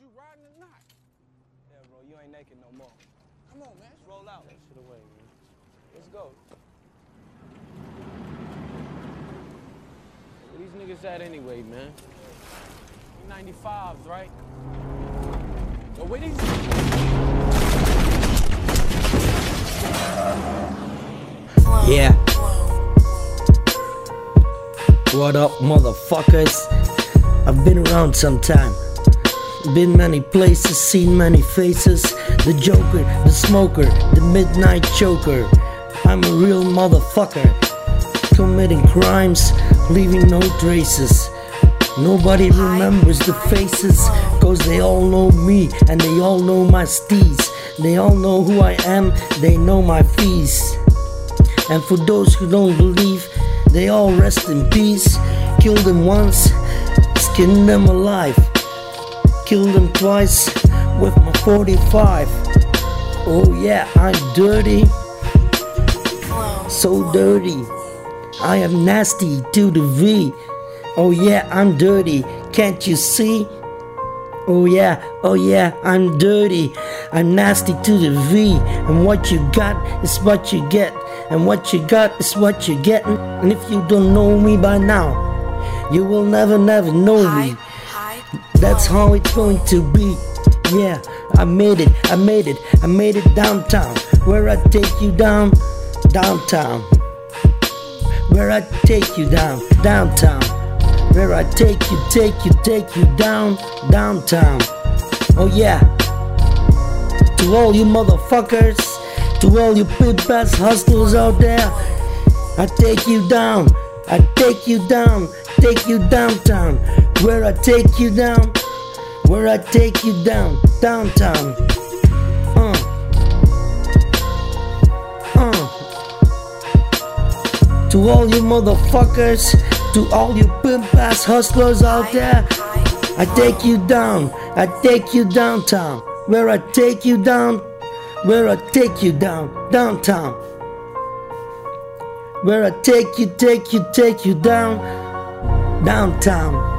you riding or not? Yeah, bro, you ain't naked no more. Come on, man. Let's roll out. That shit away, man. Let's go. Where these niggas at anyway, man? 95s, right? Yo, where these Yeah. What up, motherfuckers? I've been around some time. Been many places, seen many faces. The Joker, the smoker, the midnight choker. I'm a real motherfucker. Committing crimes, leaving no traces. Nobody remembers the faces, cause they all know me and they all know my steez. They all know who I am, they know my fees. And for those who don't believe, they all rest in peace. Kill them once, skin them alive. Kill them twice with my 45. Oh yeah, I'm dirty. So dirty. I am nasty to the V. Oh yeah, I'm dirty. Can't you see? Oh yeah, oh yeah, I'm dirty. I'm nasty to the V. And what you got is what you get. And what you got is what you're getting. And if you don't know me by now, you will never, never know me. That's how it's going to be. Yeah, I made it, I made it, I made it downtown. Where I take you down, downtown. Where I take you down, downtown. Where I take you, take you, take you down, downtown. Oh yeah. To all you motherfuckers, to all you ass hustlers out there, I take you down, I take you down, take you downtown. Where I take you down, where I take you down, downtown. Uh. Uh. To all you motherfuckers, to all you pimp ass hustlers out there, I take you down, I take you downtown. Where I take you down, where I take you down, downtown. Where I take you, take you, take you down, downtown.